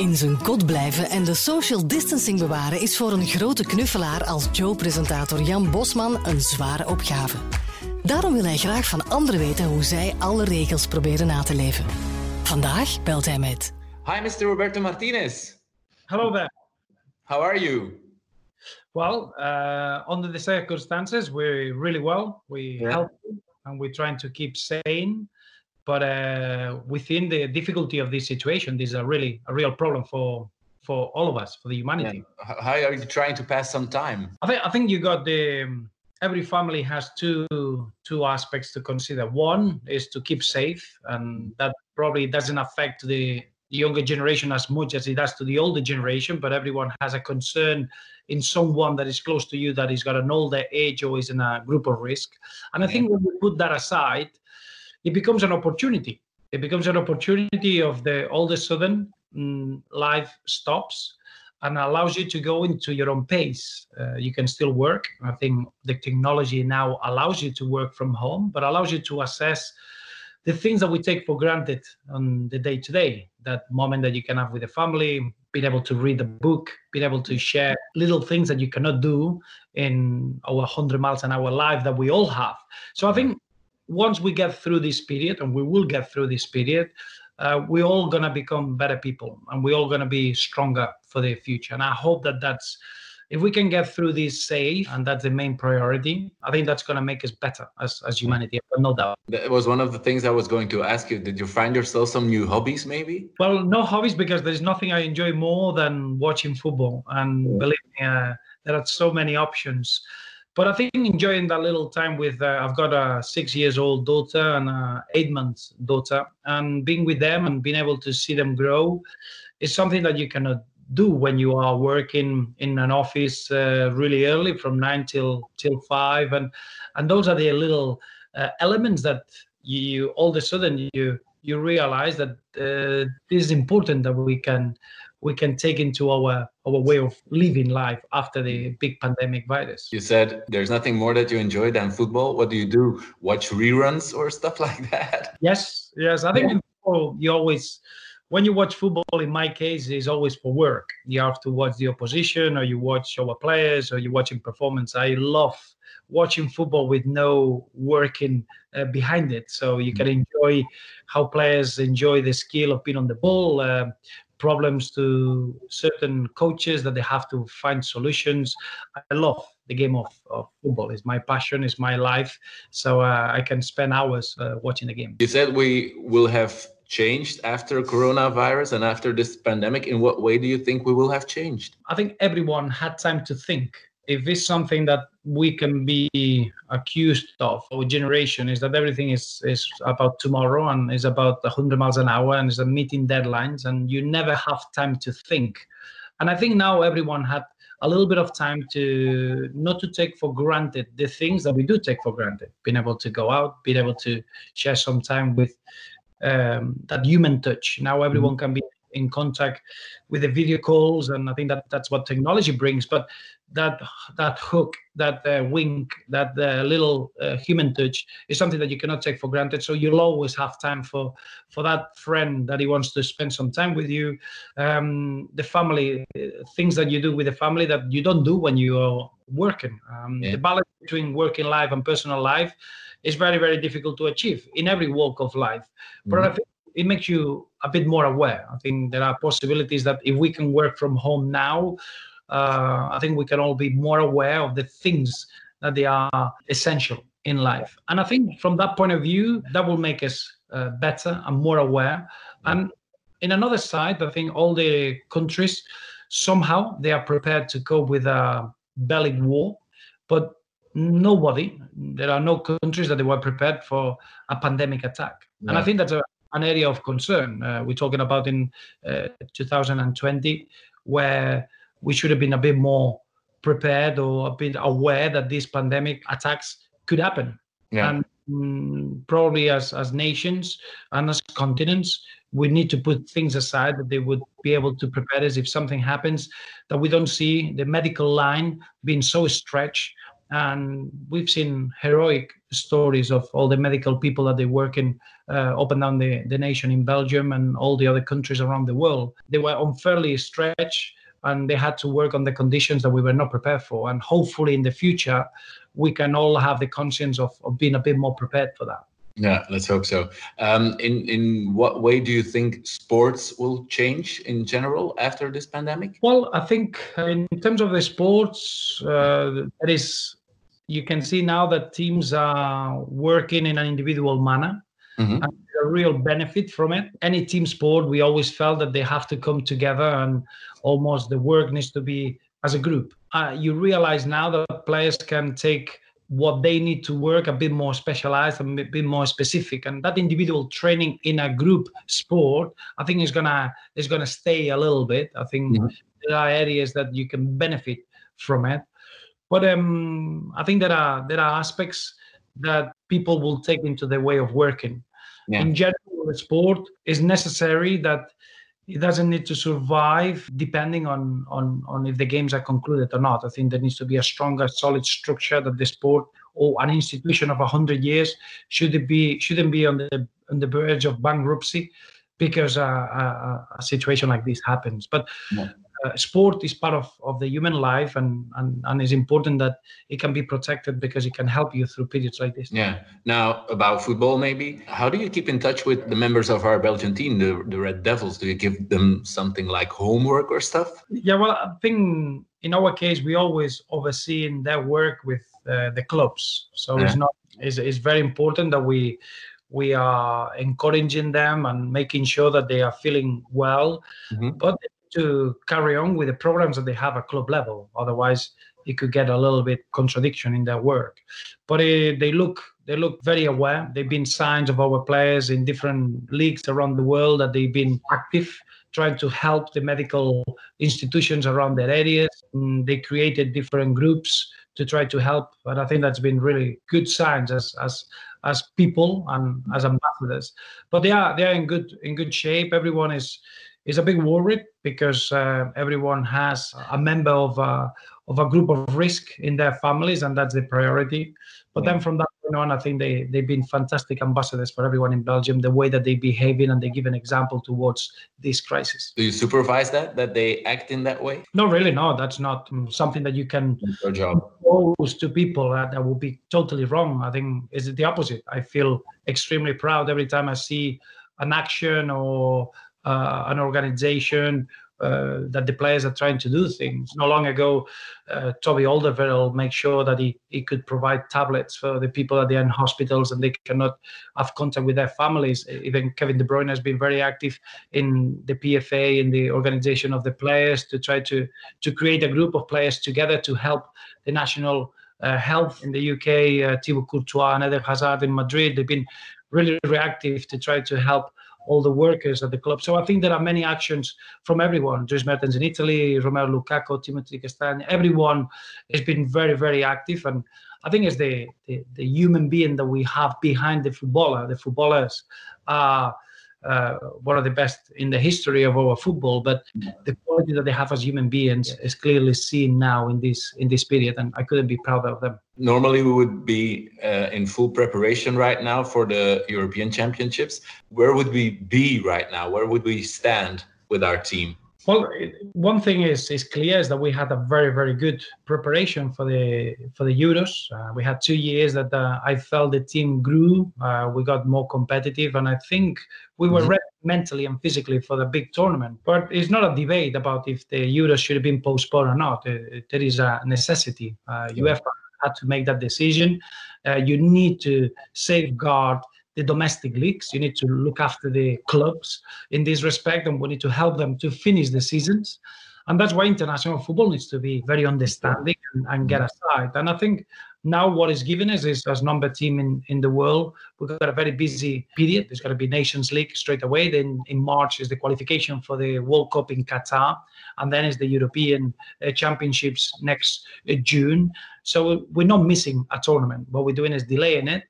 In zijn kot blijven en de social distancing bewaren is voor een grote knuffelaar als Joe-presentator Jan Bosman een zware opgave. Daarom wil hij graag van anderen weten hoe zij alle regels proberen na te leven. Vandaag belt hij met. Hi, Mr. Roberto Martinez. Hello there. How are you? Well, uh, under the circumstances, we're really well. We're Yeah. healthy and we're trying to keep sane. But uh, within the difficulty of this situation, this is a really a real problem for for all of us, for the humanity. H- How are you trying to pass some time? I think I think you got the every family has two two aspects to consider. One is to keep safe, and that probably doesn't affect the younger generation as much as it does to the older generation. But everyone has a concern in someone that is close to you that is got an older age or is in a group of risk. And I think when you put that aside, it becomes an opportunity. It becomes an opportunity of the all of a sudden mm, life stops and allows you to go into your own pace. Uh, you can still work. I think the technology now allows you to work from home, but allows you to assess the things that we take for granted on the day to day. That moment that you can have with the family, being able to read a book, being able to share little things that you cannot do in our 100 miles an hour life that we all have. So I think once we get through this period, and we will get through this period, uh, we're all going to become better people and we're all going to be stronger for the future. And I hope that that's, if we can get through this safe, and that's the main priority, I think that's going to make us better as, as humanity, but no doubt. That was one of the things I was going to ask you. Did you find yourself some new hobbies, maybe? Well, no hobbies because there's nothing I enjoy more than watching football. And believe me, uh, there are so many options. But I think enjoying that little time with, uh, I've got a six years old daughter and a eight months daughter, and being with them and being able to see them grow is something that you cannot do when you are working in an office uh, really early from nine till till five, and and those are the little uh, elements that you all of a sudden you you realize that uh, this is important that we can we can take into our our way of living life after the big pandemic virus. You said there's nothing more that you enjoy than football. What do you do? Watch reruns or stuff like that? Yes, yes. I think in football, you always, when you watch football, in my case, is always for work. You have to watch the opposition, or you watch our players, or you're watching performance. I love watching football with no working uh, behind it, so you can enjoy how players enjoy the skill of being on the ball. Uh, problems to certain coaches that they have to find solutions. I love the game of, of football. It's my passion. It's my life. So uh, I can spend hours uh, watching the game. You said we will have changed after coronavirus and after this pandemic. In what way do you think we will have changed? I think everyone had time to think. If it's something that we can be accused of, our generation, is that everything is, is about tomorrow and is about 100 miles an hour and is a meeting deadlines, and you never have time to think. And I think now everyone had a little bit of time to not to take for granted the things that we do take for granted, being able to go out, being able to share some time with um, that human touch. Now everyone can be in contact with the video calls, and I think that that's what technology brings. But that that hook, that uh, wink, that uh, little uh, human touch is something that you cannot take for granted. So you'll always have time for for that friend that he wants to spend some time with you, um, the family, uh, things that you do with the family that you don't do when you are working. Um, Yeah. The balance between working life and personal life is very very difficult to achieve in every walk of life. But I think it makes you a bit more aware. I think there are possibilities that if we can work from home now, uh, I think we can all be more aware of the things that they are essential in life. And I think from that point of view, that will make us uh, better and more aware. And in another side, I think all the countries somehow they are prepared to cope with a bellic war, but nobody, there are no countries that they were prepared for a pandemic attack. And I think that's a, an area of concern. Uh, we're talking about in uh, 2020, where we should have been a bit more prepared or a bit aware that these pandemic attacks could happen. Yeah. And mm, probably as, as nations and as continents, we need to put things aside that they would be able to prepare us if something happens, that we don't see the medical line being so stretched. And we've seen heroic stories of all the medical people that they work in uh, up and down the, the nation in Belgium and all the other countries around the world. They were unfairly stretched and they had to work on the conditions that we were not prepared for. And hopefully in the future, we can all have the conscience of, of being a bit more prepared for that. Yeah, let's hope so. Um, in in what way do you think sports will change in general after this pandemic? Well, I think in terms of the sports, uh, that is, you can see now that teams are working in an individual manner. Mm-hmm. And a real benefit from it. Any team sport, we always felt that they have to come together and almost the work needs to be as a group. Uh, you realize now that players can take what they need to work a bit more specialized and a bit more specific and that individual training in a group sport i think is gonna is gonna stay a little bit i think mm-hmm. there are areas that you can benefit from it but um i think there are there are aspects that people will take into their way of working yeah. in general the sport is necessary that it doesn't need to survive depending on, on, on if the games are concluded or not. I think there needs to be a stronger, solid structure that the sport or an institution of 100 years should be shouldn't be on the on the verge of bankruptcy because uh, a, a, situation like this happens. But yeah uh, sport is part of, of the human life and, and and it's important that it can be protected because it can help you through periods like this. Yeah. Now about football maybe? How do you keep in touch with the members of our belgian team the, the red devils? Do you give them something like homework or stuff? Yeah well i think in our case we always overseeing their work with uh, the clubs. So yeah. it's not it's, it's very important that we we are encouraging them and making sure that they are feeling well. Mm-hmm. but to carry on with the programs that they have at club level. Otherwise, it could get a little bit contradiction in their work. But uh, they look they look very aware. They've been signs of our players in different leagues around the world that they've been active trying to help the medical institutions around their areas. And they created different groups to try to help. But I think that's been really good signs as as as people and as ambassadors. But they are they are in good in good shape. Everyone is is a big worry because uh, everyone has a member of a, of a group of risk in their families, and that's the priority. But yeah. then from that point on, I think they, they've been fantastic ambassadors for everyone in Belgium, the way that they behave in and they give an example towards this crisis. Do you supervise that, that they act in that way? No, really, no. That's not something that you can impose to people. Uh, that would be totally wrong. I think it's the opposite. I feel extremely proud every time I see an action or uh, an organization uh, that the players are trying to do things. No long ago, uh, Toby Alderweireld made sure that he, he could provide tablets for the people at the end hospitals and they cannot have contact with their families. Even Kevin De Bruyne has been very active in the PFA in the organization of the players to try to to create a group of players together to help the national uh, health in the UK. Uh, Thibaut Courtois and Eden Hazard in Madrid. They've been really reactive to try to help all the workers at the club. So I think there are many actions from everyone. Dries Mertens in Italy, Romelu Lukaku, Timothy Castagne, everyone has been very, very active. And I think it's the, the, the human being that we have behind the footballer. The footballers are uh, one of the best in the history of our football. But the quality that they have as human beings is clearly seen now in this in this period, and I couldn't be prouder of them. Normally, we would be uh, in full preparation right now for the European Championships. Where would we be right now? Where would we stand with our team? Well, one thing is is clear is that we had a very very good preparation for the for the Euros. Uh, we had two years that uh, I felt the team grew. Uh, we got more competitive, and I think we were mm-hmm. ready mentally and physically for the big tournament. But it's not a debate about if the Euros should have been postponed or not. There is a necessity. Uh, UEFA had to make that decision. Uh, you need to safeguard the domestic leagues. You need to look after the clubs in this respect, and we need to help them to finish the seasons. And that's why international football needs to be very understanding and, and get aside. And I think now what is given us is as number team in, in the world, we've got a very busy period. There's to be Nations League straight away. Then in March is the qualification for the World Cup in Qatar. And then is the European uh, Championships next uh, June. So we're not missing a tournament. What we're doing is delaying it.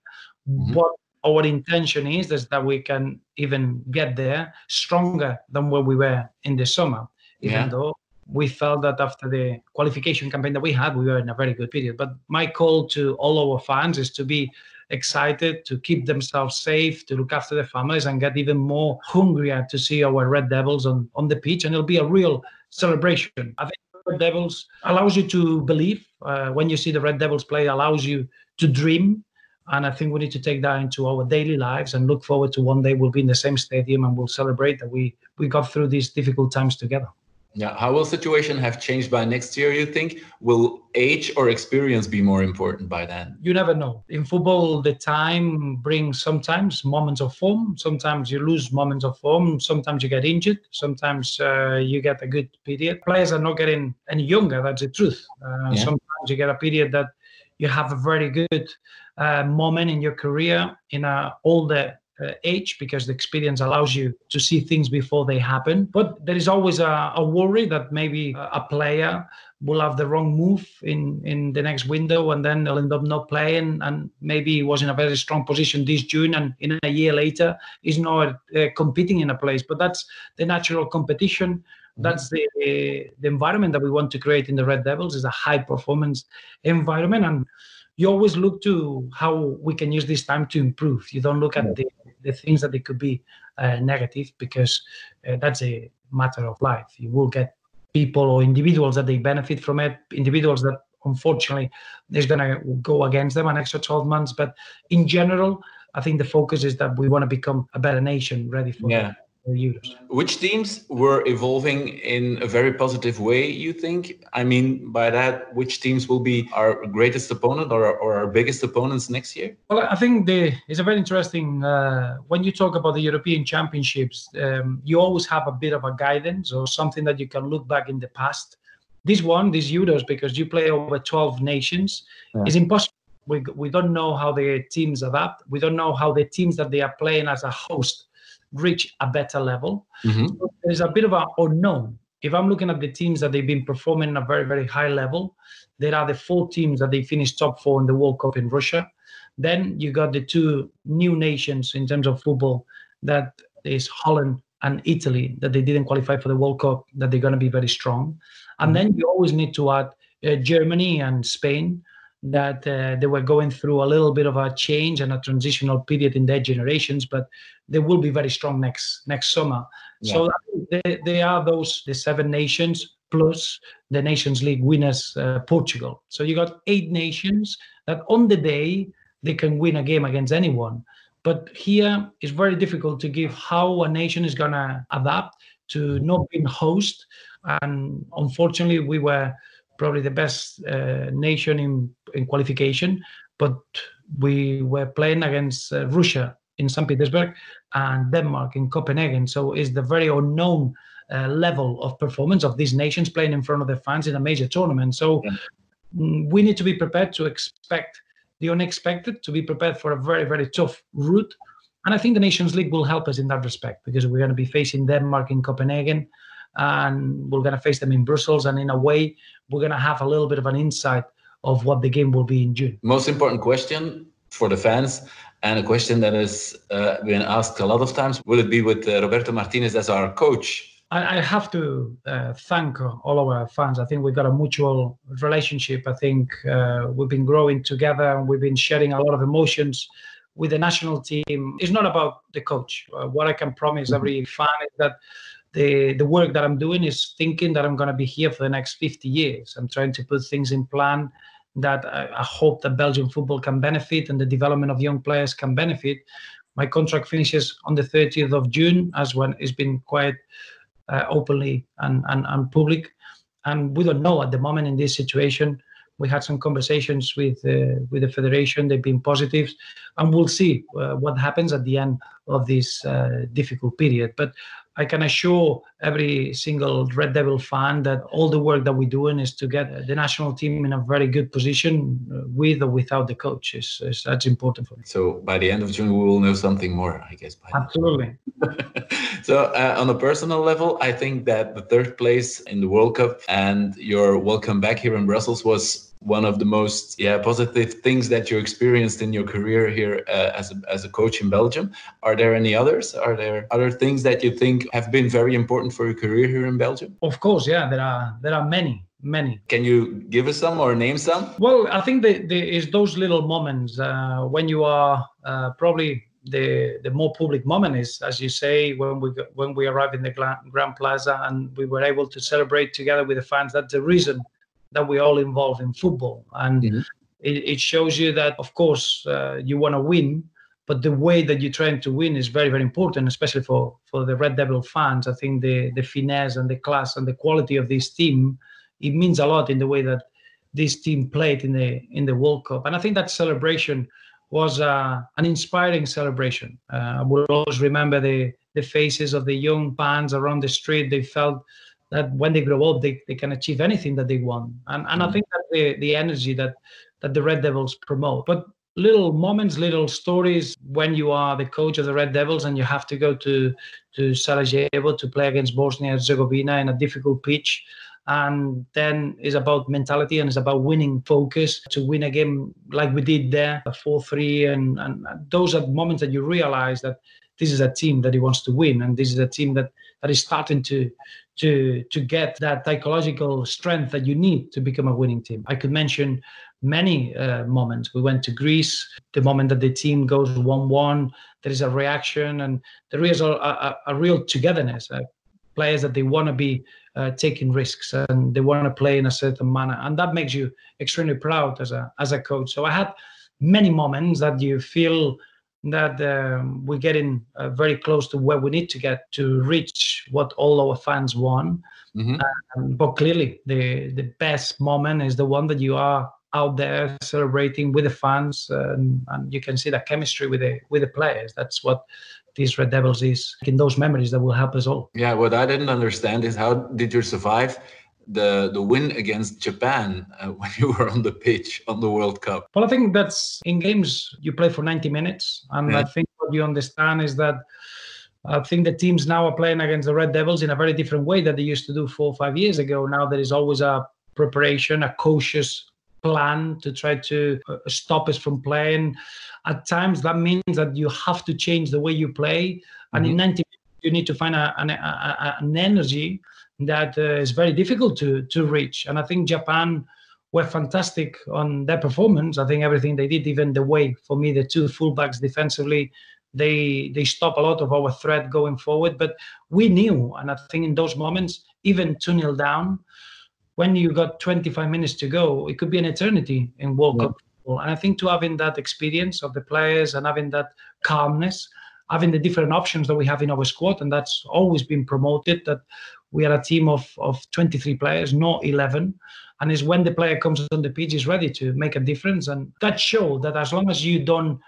Mm-hmm. What our intention is, is that we can even get there stronger than where we were in the summer, even yeah. though we felt that after the qualification campaign that we had, we were in a very good period. But my call to all our fans is to be excited to keep themselves safe, to look after their families, and get even more hungrier to see our Red Devils on, on the pitch. And it'll be a real celebration. I think Red Devils allows you to believe. Uh, when you see the Red Devils play, allows you to dream. And I think we need to take that into our daily lives and look forward to one day we'll be in the same stadium and we'll celebrate that we we got through these difficult times together. Yeah, how will situation have changed by next year? You think will age or experience be more important by then? You never know. In football, the time brings sometimes moments of form. Sometimes you lose moments of form. Sometimes you get injured. Sometimes uh, you get a good period. Players are not getting any younger. That's the truth. Uh, yeah. Sometimes you get a period that you have a very good uh, moment in your career in a older uh, age because the experience allows you to see things before they happen. But there is always a, a worry that maybe a player will have the wrong move in in the next window and then they'll end up not playing and maybe he was in a very strong position this june and in a year later he's not uh, competing in a place but that's the natural competition. That's the the environment that we want to create in the red devils is a high performance environment and you always look to how we can use this time to improve. You don't look at the, the things that they could be uh, negative because uh, that's a matter of life. You will get people or individuals that they benefit from it, individuals that unfortunately is going to go against them an extra 12 months. But in general, I think the focus is that we want to become a better nation ready for yeah. Which teams were evolving in a very positive way, you think? I mean, by that, which teams will be our greatest opponent or, or our biggest opponents next year? Well, I think the, it's a very interesting, uh, when you talk about the European Championships, um, you always have a bit of a guidance or something that you can look back in the past. This one, these Euros, because you play over 12 nations, yeah. is impossible. We, we don't know how the teams adapt. We don't know how the teams that they are playing as a host reach a better level. Mm-hmm. So there's a bit of an unknown. If I'm looking at the teams that they've been performing at a very, very high level, there are the four teams that they finished top four in the World Cup in Russia. Then you got the two new nations in terms of football that is Holland and Italy that they didn't qualify for the World Cup, that they're going to be very strong. And mm-hmm. then you always need to add uh, Germany and Spain that uh, they were going through a little bit of a change and a transitional period in their generations, but they will be very strong next next summer. Yeah. So they, they are those the seven nations plus the Nations League winners, uh, Portugal. So you got eight nations that on the day they can win a game against anyone. But here it's very difficult to give how a nation is gonna adapt to not being host. And unfortunately, we were probably the best uh, nation in, in qualification, but we were playing against uh, Russia in St. Petersburg and Denmark in Copenhagen. So it's the very unknown uh, level of performance of these nations playing in front of their fans in a major tournament. So yeah. Mm, we need to be prepared to expect the unexpected, to be prepared for a very, very tough route. And I think the Nations League will help us in that respect because we're going to be facing Denmark in Copenhagen and we're going to face them in Brussels. And in a way, we're going to have a little bit of an insight of what the game will be in June. Most important question for the fans, and a question that has uh, been asked a lot of times: Will it be with uh, Roberto Martinez as our coach? I, I have to uh, thank all of our fans. I think we've got a mutual relationship. I think uh, we've been growing together, and we've been sharing a lot of emotions with the national team. It's not about the coach. Uh, what I can promise mm-hmm. every fan is that the the work that I'm doing is thinking that I'm going to be here for the next 50 years. I'm trying to put things in plan that I, I, hope that Belgian football can benefit and the development of young players can benefit. My contract finishes on the 30th of June, as when it's been quite uh, openly and, and, and public. And we don't know at the moment in this situation. We had some conversations with uh, with the federation. They've been positive, and we'll see uh, what happens at the end of this uh, difficult period. But I can assure every single Red Devil fan that all the work that we're doing is to get the national team in a very good position uh, with or without the coach. Is, is that's important for me. So by the end of June, we will know something more, I guess. Absolutely. so uh, on a personal level, I think that the third place in the World Cup and your welcome back here in Brussels was one of the most yeah positive things that you experienced in your career here uh, as a, as a coach in Belgium. Are there any others? Are there other things that you think have been very important for your career here in Belgium? Of course, yeah, there are there are many. many. Can you give us some or name some? Well, I think the, the is those little moments uh, when you are uh, probably the the more public moment is, as you say, when we when we arrive in the Grand Plaza and we were able to celebrate together with the fans. That's the reason that we're all involved in football, and mm-hmm. it, it, shows you that, of course, uh, you want to win, but the way that you're trying to win is very very important, especially for for the Red Devil fans. I think the the finesse and the class and the quality of this team it means a lot in the way that this team played in the in the World Cup, and I think that celebration was uh, an inspiring celebration. Uh, I will always remember the the faces of the young fans around the street. They felt that when they grow up, they, they can achieve anything that they want, and and. I mm. think that the the energy that that the Red Devils promote, but little moments, little stories when you are the coach of the Red Devils and you have to go to to Sarajevo to play against Bosnia and Herzegovina in a difficult pitch and then it's about mentality and it's about winning focus to win a game like we did there, 4-3, and, and those are moments that you realize that this is a team that he wants to win, and this is a team that that is starting to to to get that psychological strength that you need to become a winning team. I could mention many uh, moments. We went to Greece, the moment that the team goes one-one, there is a reaction, and there is a, a, a real togetherness. Uh, players that they want to be uh, taking risks and they want to play in a certain manner, and that makes you extremely proud as a as a coach. So I had many moments that you feel that um, we're getting uh, very close to where we need to get to reach what all our fans want. Mm-hmm. Um, but clearly, the the best moment is the one that you are out there celebrating with the fans, and, and you can see that chemistry with the with the players. That's what these Red Devils is in those memories that will help us all. Yeah, what I didn't understand is how did you survive the the win against Japan uh, when you were on the pitch on the World Cup? Well, I think that's in games you play for 90 minutes, and yeah. I think what you understand is that. I think the teams now are playing against the Red Devils in a very different way that they used to do four or five years ago. Now there is always a preparation, a cautious plan to try to uh, stop us from playing. At times, that means that you have to change the way you play, and mm-hmm. in 90 minutes, you need to find a, an, a, an energy that uh, is very difficult to to reach. And I think Japan were fantastic on their performance. I think everything they did, even the way for me, the two fullbacks defensively, they they stop a lot of our threat going forward. But we knew, and I think in those moments, even two 0 down, when you got 25 minutes to go, it could be an eternity in World yeah. Cup. And I think to having that experience of the players and having that calmness, having the different options that we have in our squad, and that's always been promoted that we are a team of, of 23 players, not 11. And it's when the player comes on the pitch is ready to make a difference. And that showed that as long as you don't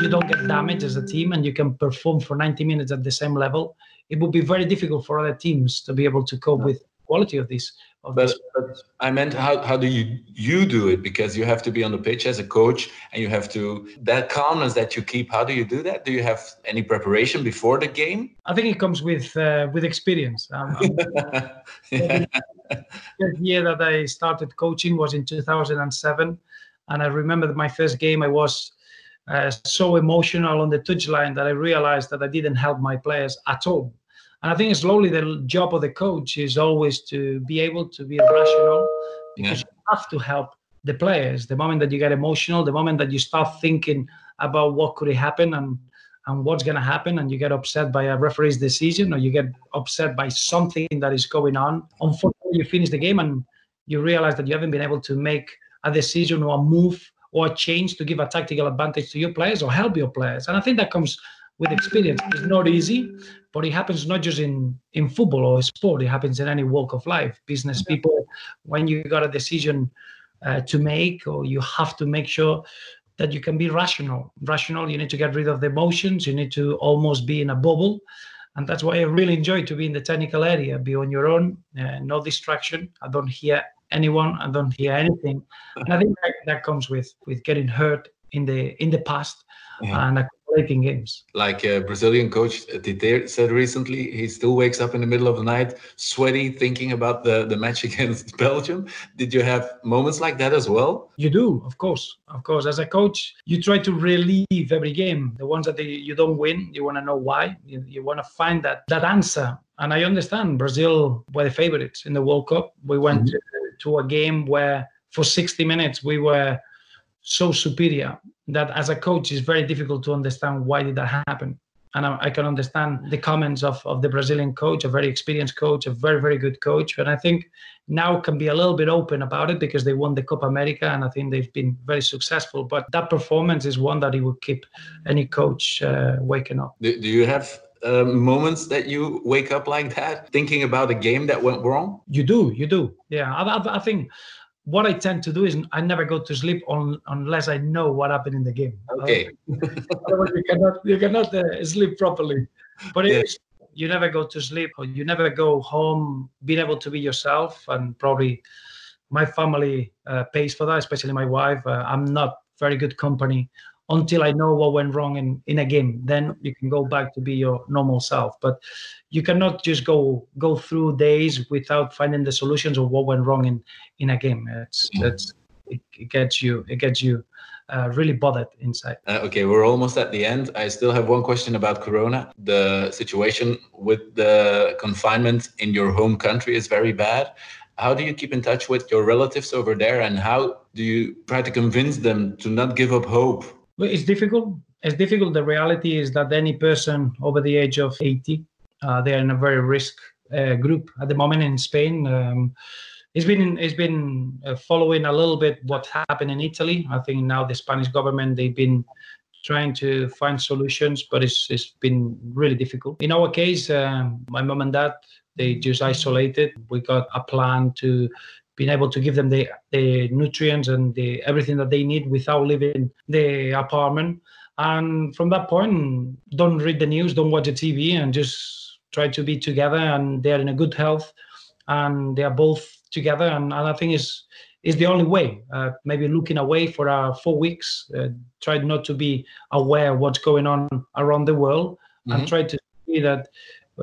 you don't get damaged as a team and you can perform for 90 minutes at the same level, it would be very difficult for other teams to be able to cope with quality of this but, but, I meant how, how do you you do it because you have to be on the pitch as a coach and you have to that calmness that you keep. How do you do that? Do you have any preparation before the game? I think it comes with uh, with experience. Um, yeah. The year that I started coaching was in 2007, and I remember that my first game I was uh, so emotional on the touchline that I realized that I didn't help my players at all. And I think slowly the job of the coach is always to be able to be rational because yeah. you have to help the players. The moment that you get emotional, the moment that you start thinking about what could happen and and what's going to happen, and you get upset by a referee's decision, or you get upset by something that is going on. Unfortunately, you finish the game and you realize that you haven't been able to make a decision or a move or a change to give a tactical advantage to your players or help your players. And I think that comes with experience. It's not easy, but it happens not just in in football or sport. It happens in any walk of life. Business people, when you got a decision uh, to make, or you have to make sure that you can be rational. Rational. You need to get rid of the emotions. You need to almost be in a bubble. And that's why I really enjoy to be in the technical area, be on your own, uh, no distraction. I don't hear anyone. I don't hear anything. And I think that, that comes with with getting hurt in the in the past yeah. and playing games. Like a Brazilian coach Tite said recently, he still wakes up in the middle of the night, sweaty, thinking about the, the match against Belgium. Did you have moments like that as well? You do, of course. Of course. As a coach, you try to relieve every game. The ones that you don't win, you want to know why. You, you want to find that that answer. And I understand Brazil were the favorites in the World Cup. We went mm-hmm. to to a game where for 60 minutes we were so superior that as a coach is very difficult to understand why did that happen and I, I, can understand the comments of, of the Brazilian coach, a very experienced coach, a very, very good coach. And I think now can be a little bit open about it because they won the Copa America and I think they've been very successful. But that performance is one that he would keep any coach uh, waking up. Do, do you have uh, moments that you wake up like that, thinking about a game that went wrong? You do, you do. Yeah, I, I, I think what I tend to do is I never go to sleep on, unless I know what happened in the game. Okay. Otherwise, you cannot you cannot uh, sleep properly. But yeah. you never go to sleep, or you never go home being able to be yourself. And probably my family uh, pays for that, especially my wife. Uh, I'm not very good company until I know what went wrong in, in a game. Then you can go back to be your normal self. But you cannot just go go through days without finding the solutions of what went wrong in in a game. It's mm. it's it, it gets you it gets you uh, really bothered inside. Uh, okay, we're almost at the end. I still have one question about Corona. The situation with the confinement in your home country is very bad. How do you keep in touch with your relatives over there, and how do you try to convince them to not give up hope it's difficult. It's difficult. The reality is that any person over the age of 80, uh, they are in a very risk uh, group at the moment in Spain. Um, it's been it's been uh, following a little bit what happened in Italy. I think now the Spanish government they've been trying to find solutions, but it's it's been really difficult. In our case, um, my mom and dad they just isolated. We got a plan to being able to give them the, the nutrients and the everything that they need without leaving the apartment. And from that point, don't read the news, don't watch the TV, and just try to be together. And they're in a good health, and they are both together. And, and I think is is the only way. Uh, maybe looking away for uh, four weeks, uh, try not to be aware of what's going on around the world, mm-hmm. and try to see that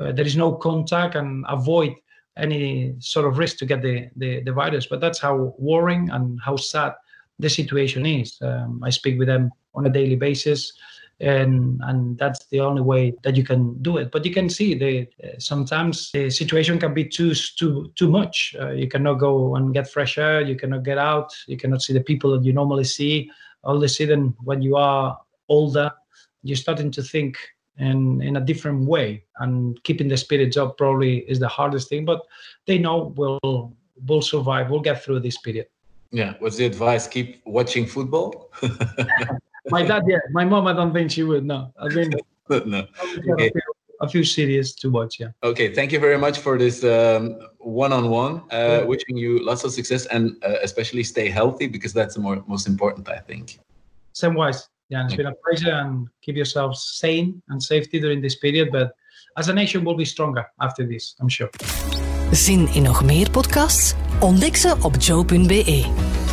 uh, there is no contact and avoid any sort of risk to get the, the, the virus. But that's how worrying and how sad the situation is. Um, I speak with them on a daily basis, and and that's the only way that you can do it. But you can see the uh, sometimes the situation can be too too too much. Uh, you cannot go and get fresh air. You cannot get out. You cannot see the people that you normally see. All of a sudden, when you are older, you're starting to think and in a different way. And keeping the spirits up probably is the hardest thing but they know we'll we'll survive. We'll get through this period. Yeah. What's the advice? Keep watching football? My dad yeah. My mom i don't think she would no. I mean no. Okay. a few series to watch yeah. Okay. Thank you very much for this um, one-on-one uh, yeah. wishing you lots of success and uh, especially stay healthy because that's the more, most important i think. Same wise yeah, it's been a pleasure and keep yourselves sane and safety during this period. But as a nation, we'll be stronger after this, I'm sure. Zin in nog meer podcasts? Ontdek ze op joe.be.